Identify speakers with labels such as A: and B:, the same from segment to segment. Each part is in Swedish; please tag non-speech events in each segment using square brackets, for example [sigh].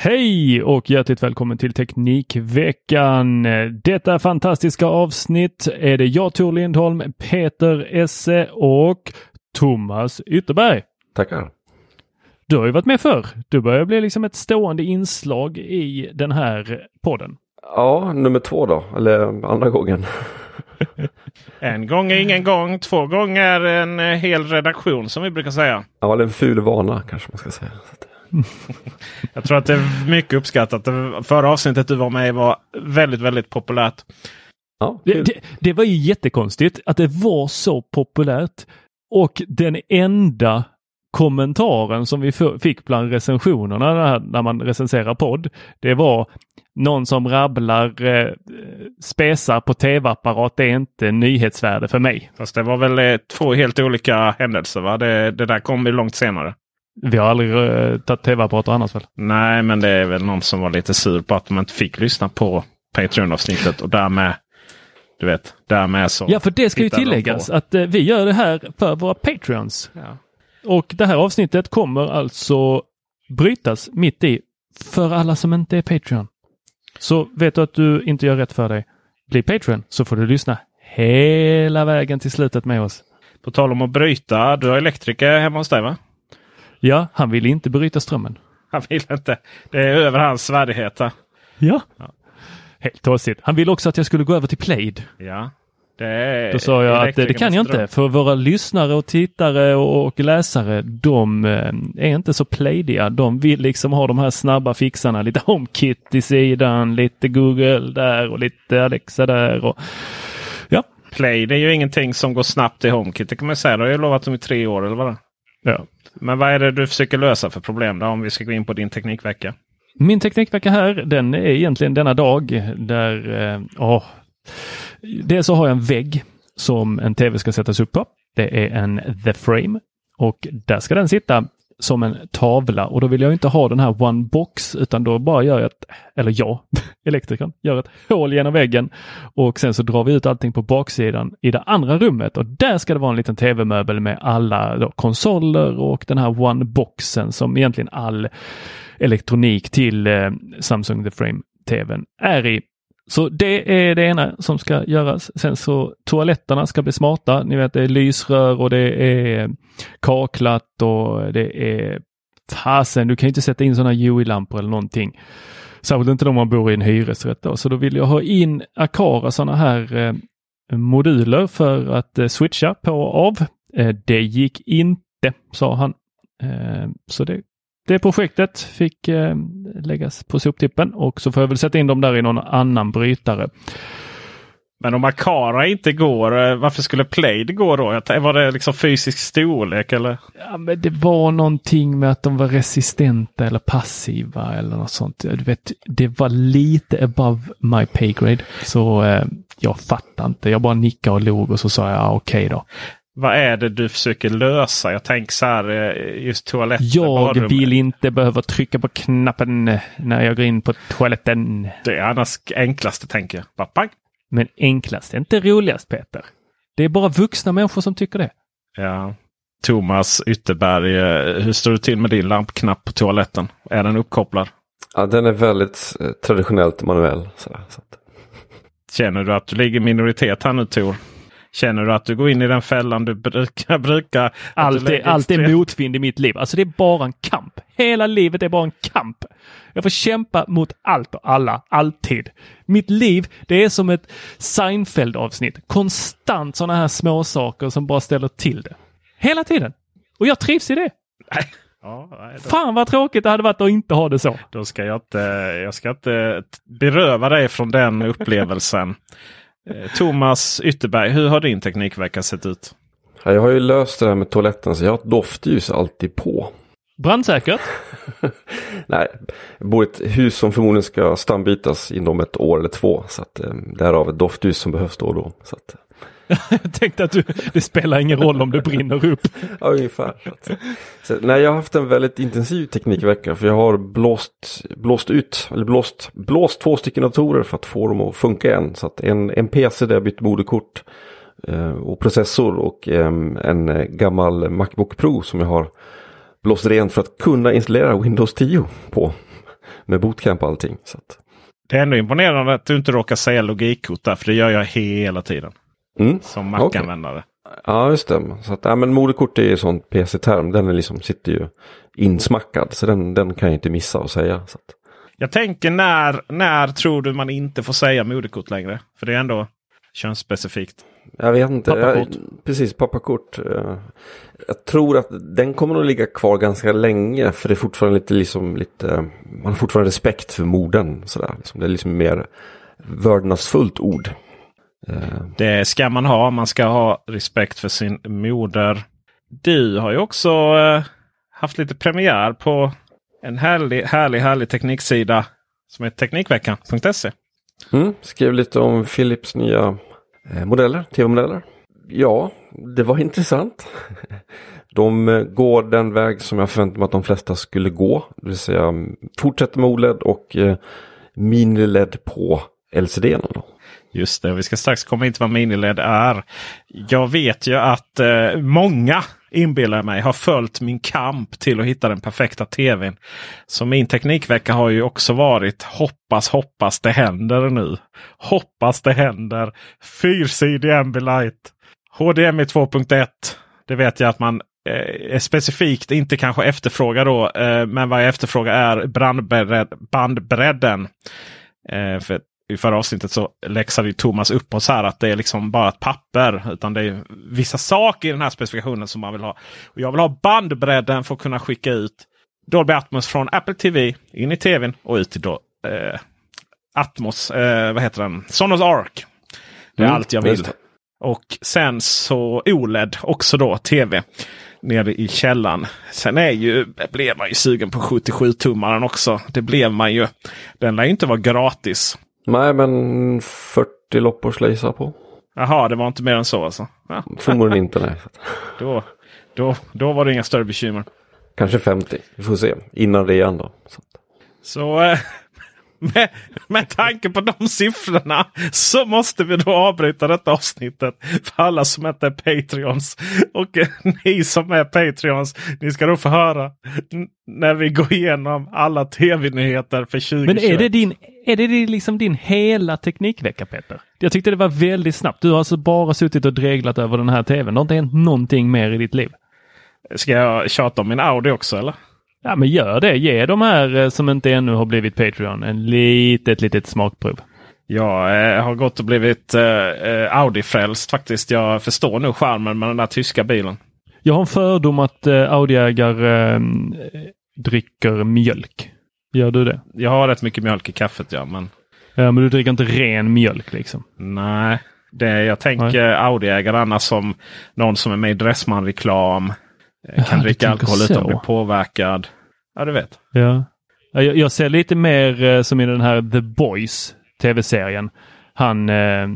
A: Hej och hjärtligt välkommen till Teknikveckan. Detta fantastiska avsnitt är det jag Tor Lindholm, Peter Esse och Thomas Ytterberg.
B: Tackar.
A: Du har ju varit med förr. Du börjar bli liksom ett stående inslag i den här podden.
B: Ja, nummer två då, eller andra gången. [laughs]
C: En gång är ingen gång, två gånger en hel redaktion som vi brukar säga.
B: Ja, eller en ful vana kanske man ska säga. [laughs]
C: Jag tror att det är mycket uppskattat. Förra avsnittet du var med i var väldigt, väldigt populärt.
B: Ja,
A: Det, det, det var ju jättekonstigt att det var så populärt och den enda kommentaren som vi fick bland recensionerna när, när man recenserar podd, det var någon som rabblar eh, spesar på tv-apparat, det är inte nyhetsvärde för mig.
C: Fast det var väl eh, två helt olika händelser. Va? Det, det där kom ju långt senare.
A: Vi har aldrig eh, tagit tv-apparater annars väl?
C: Nej, men det är väl någon som var lite sur på att de inte fick lyssna på Patreon-avsnittet. Och därmed, du vet, därmed så...
A: Ja, för det ska ju tilläggas att eh, vi gör det här för våra Patreons.
C: Ja.
A: Och det här avsnittet kommer alltså brytas mitt i för alla som inte är Patreon. Så vet du att du inte gör rätt för dig, bli Patreon så får du lyssna hela vägen till slutet med oss.
C: På tal om att bryta. Du har elektriker hemma hos dig va?
A: Ja, han vill inte bryta strömmen.
C: Han vill inte. Det är över hans värdighet. här.
A: Ja. Helt tossigt. Han ville också att jag skulle gå över till Plaid.
C: Ja. Det
A: Då sa jag att det kan jag inte för våra lyssnare och tittare och, läsare de eh, är inte så playdiga. De vill liksom ha de här snabba fixarna. Lite HomeKit i sidan, lite Google där och lite Alexa där. Och, ja,
C: Play det är ju ingenting som går snabbt i HomeKit. Det kan man säga. Det har jag lovat dem i tre år eller vad det
A: ja.
C: Men vad är det du försöker lösa för problem då? Om vi ska gå in på din teknikvecka.
A: Min teknikvecka här, den är egentligen denna dag där, eh, dels så har jag en vägg som en tv ska sättas upp på. Det är en The Frame och där ska den sitta som en tavla. Och då vill jag inte ha den här one box utan då bara gör jag ett, eller jag, [laughs] elektrikern, gör ett hål genom väggen. Och sen så drar vi ut allting på baksidan i det andra rummet. Och där ska det vara en liten tv-möbel med alla då, konsoler och den här one boxen som egentligen all elektronik till eh, Samsung The Frame TVn är i. Så det är det ena som ska göras. Sen så toaletterna ska bli smarta. Ni vet det är lysrör och det är kaklat och det är fasen, du kan inte sätta in sådana UI-lampor eller någonting. Särskilt inte om man bor i en hyresrätt då. Så då vill jag ha in Akara sådana här eh, moduler för att eh, switcha på och av. Eh, det gick inte, sa han. Eh, så det det projektet fick eh, läggas på soptippen och så får jag väl sätta in dem där i någon annan brytare.
C: Men om Akara inte går, eh, varför skulle Plaid gå då? Var det liksom fysisk storlek eller?
A: Ja, men det var någonting med att de var resistenta eller passiva eller något sånt. Du vet, det var lite above my pay grade. Så eh, jag fattar inte. Jag bara nickade och log och så sa jag ah, okej då.
C: Vad är det du försöker lösa? Jag tänker så här, eh, just toaletten.
A: Jag
C: badrum.
A: vill inte behöva trycka på knappen när jag går in på toaletten.
C: Det är annars enklaste tänker jag. Bara pang.
A: Men enklast är inte roligast Peter. Det är bara vuxna människor som tycker det.
C: Ja. Thomas Ytterberg, eh, hur står det till med din lampknapp på toaletten? Är den uppkopplad?
B: Ja, den är väldigt eh, traditionellt manuell. Sådär, så att.
C: Känner du att du ligger i minoritet här nu Tor? Känner du att du går in i den fällan du brukar... [laughs] brukar att du
A: Allt är,
C: lägger
A: allt är
C: extremt-
A: motvind i mitt liv. Alltså det är bara en kamp. Hela livet är bara en kamp. Jag får kämpa mot allt och alla, alltid. Mitt liv, det är som ett Seinfeld-avsnitt. Konstant sådana här små saker som bara ställer till det. Hela tiden. Och jag trivs i det.
C: Ja, nej, då,
A: Fan vad tråkigt det hade varit att inte ha det så.
C: då ska jag inte, jag ska inte beröva dig från den upplevelsen. Eh, Thomas Ytterberg, hur har din teknikvecka sett ut?
B: Ja, jag har ju löst det här med toaletten så jag har ett doftljus alltid på.
A: Brandsäkert. [laughs]
B: Nej, jag bor i ett hus som förmodligen ska stambytas inom ett år eller två. Så att, eh, därav ett doftljus som behövs då och då. Så att, [laughs]
A: Jag tänkte att du, det spelar ingen roll om det brinner upp. [laughs]
B: ja, ungefär. Så nej, jag har haft en väldigt intensiv teknikvecka. För jag har blåst, blåst ut, eller blåst, blåst två stycken datorer för att få dem att funka igen. Så att en, en PC där jag bytt moderkort eh, och processor och eh, en gammal Macbook Pro som jag har blåst rent för att kunna installera Windows 10 på. Med bootcamp och allting. Så att,
C: Det är ändå imponerande att du inte råkar säga logikkort där, för det gör jag hela tiden.
B: Mm.
C: Som. Mac-användare.
B: Ja, just det. Så att, ja, men moderkort är ju sån PC-term. Den är liksom, sitter ju insmackad. Så den, den kan jag inte missa att säga. Så att,
C: Jag tänker när, när tror du man inte får säga moderkort längre? För det är ändå könsspecifikt.
B: jag vet inte.
A: Pappakort.
B: Jag, precis, pappakort. eh, Jag tror att den kommer nog ligga kvar ganska länge. För det är fortfarande lite, liksom, lite man har fortfarande respekt för morden. Sådär. Liksom, det är liksom mer vördnadsfullt ord.
C: Det ska man ha. Man ska ha respekt för sin moder. Du har ju också eh, haft lite premiär på en härlig, härlig, härlig tekniksida som heter Teknikveckan.se.
B: Mm, skrev lite om Philips nya eh, modeller, tv-modeller. Ja, det var intressant. [laughs] De eh, går den väg som jag förväntade mig att de flesta skulle gå. Det vill säga fortsätter med OLED och eh, mini-LED på LCD. Då.
C: Just det, vi ska strax komma in till vad miniled är. Jag vet ju att eh, många inbillar mig har följt min kamp till att hitta den perfekta tvn. Så min teknikvecka har ju också varit hoppas, hoppas det händer nu. Hoppas det händer. Fyrsidig Ambilight. HDMI 2.1. Det vet jag att man eh, specifikt inte kanske efterfrågar då. Eh, men vad jag efterfrågar är bandbredden. Eh, för i förra avsnittet så läxade ju Thomas upp oss här att det är liksom bara ett papper. Utan det är vissa saker i den här specifikationen som man vill ha. Och Jag vill ha bandbredden för att kunna skicka ut Dolby Atmos från Apple TV in i tvn och ut till då, eh, Atmos, eh, vad heter den? Sonos Arc. Det är
B: Mm,
C: allt jag vill. Och sen så OLED också då tv. Nere i källan. Sen är ju, blev man ju sugen på 77-tummaren också. Det blev man ju. Den lär ju inte vara gratis.
B: Nej, men 40 loppor ska jag gissa på.
C: Jaha, det var inte mer än så alltså. Ja,
B: Förmodligen inte, nej. Att- [laughs]
C: då, då, då var det inga större bekymmer.
B: Kanske 50, vi får se. Innan det igen då. Så. att-
C: Så eh, med, med tanke på de siffrorna så måste vi då avbryta detta avsnittet. För alla som inte är Patreons. Och [laughs] ni som är Patreons, ni ska då få höra när vi går igenom alla tv-nyheter för 2021.
A: Men är det din, är det liksom din hela teknikvecka Peter? Jag tyckte det var väldigt snabbt. Du har alltså bara suttit och dreglat över den här tvn. Det har inte hänt någonting mer i ditt liv.
C: Ska jag tjata om min Audi också eller?
A: Ja men gör det. Ge de här eh, som inte ännu har blivit Patreon en litet, litet smakprov.
C: Jag eh, har gått och blivit eh, eh, Audi-frälst faktiskt. Jag förstår nu charmen med den där tyska bilen.
A: Jag har en fördom att eh, Audi-ägare eh, dricker mjölk. Gör du det?
C: Jag har rätt mycket mjölk i kaffet ja, men
A: Ja, men du dricker inte ren mjölk liksom.
C: nej. Det, jag tänker Audi-ägare annars som någon som är med i Dressman-reklam. Kan
A: du
C: dricka alkohol utan att
A: så.
C: bli påverkad. Ja, du vet.
A: Ja. Ja, Jag, jag ser lite mer eh, som i den här The Boys tv-serien. Han, eh,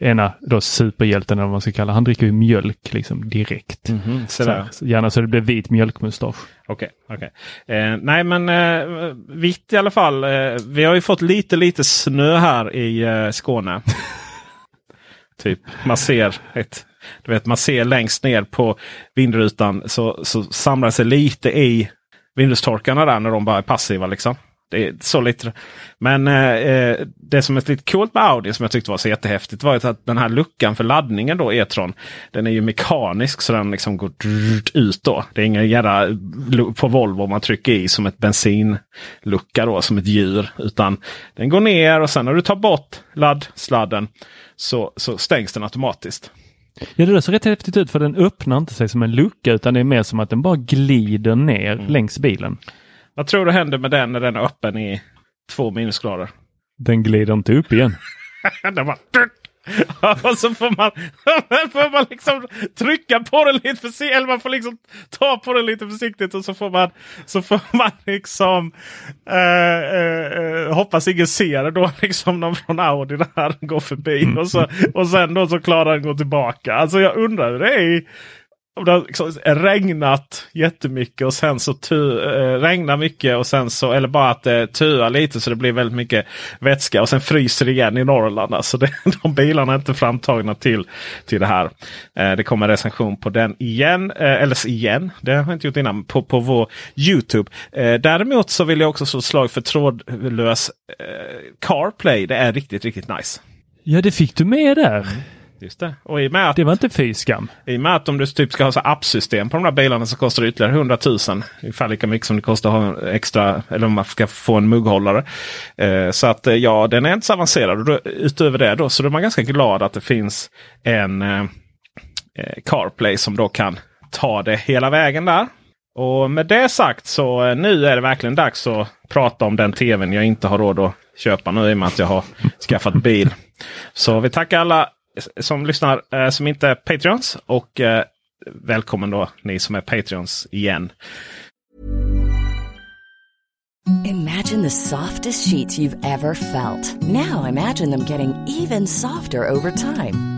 A: ena då superhjälten, eller vad man ska kalla han dricker ju mjölk liksom direkt.
C: Mhm, så
A: Så, här, gärna så det blir vit mjölkmustasch.
C: Okej, okej. Eh, nej men eh, vitt i alla fall. Eh, vi har ju fått lite, lite snö här i eh, Skåne. [laughs] typ man ser ett, du vet, man ser längst ner på vindrutan så, så samlar sig lite i vindrutstorkarna där när de bara är passiva. liksom. Det är så lite. Men eh, eh, det som är lite coolt med Audi som jag tyckte var så jättehäftigt var att den här luckan för laddningen då, E-tron. Den är ju mekanisk så den liksom går ut då. Det är ingen jävla på Volvo man trycker i som ett bensinlucka då, som ett djur. Utan den går ner och sen när du tar bort laddsladden så, så stängs den automatiskt.
A: Ja, det där ser rätt häftigt ut för den öppnar inte sig som en lucka utan det är mer som att den bara glider ner längs bilen.
C: Vad tror du händer med den när den är öppen i två minusgrader?
A: Den glider inte upp igen. [laughs]
C: Den bara... [laughs] Och så får man, [laughs] får man liksom trycka på den lite försiktigt. Eller man får liksom ta på den lite försiktigt. Och så får man, så får [laughs] man liksom eh, eh, eh, hoppas ingen ser det då. Liksom någon från Audi där går förbi. Och, så, och sen då så klarar den gå tillbaka. Alltså jag undrar hur det är i- om det har liksom regnat jättemycket och sen så tu, eh, regnar mycket och sen så eller bara att det tuar lite så det blir väldigt mycket vätska och sen fryser det igen i Norrland. Alltså det, [laughs] de bilarna är inte framtagna till, till det här. Eh, det kommer recension på den igen. Eh, eller igen, det har jag inte gjort innan. På, på vår Youtube. Eh, däremot så vill jag också slå ett slag för trådlös eh, CarPlay. Det är riktigt, riktigt nice.
A: Ja, det fick du med där.
C: Just det. Och i och med att
A: Det var inte fy skam.
C: I och med att om du typ ska ha så appsystem på de här bilarna så kostar det ytterligare 100 000. Ungefär lika mycket som det kostar att ha en extra, eller om man ska få en mugghållare. Eh, så att eh, ja, den är inte så avancerad. Och då, utöver det då så är man ganska glad att det finns en eh, eh, CarPlay som då kan ta det hela vägen där. Och med det sagt så eh, nu är det verkligen dags att prata om den tvn jag inte har råd att köpa nu i och med att jag har skaffat bil. Så vi tackar alla som lyssnar eh, som inte är Patreons. Och eh, välkommen då ni som är Patreons igen.
D: Imagine the softest sheets you've ever felt. Now imagine them getting even softer over time.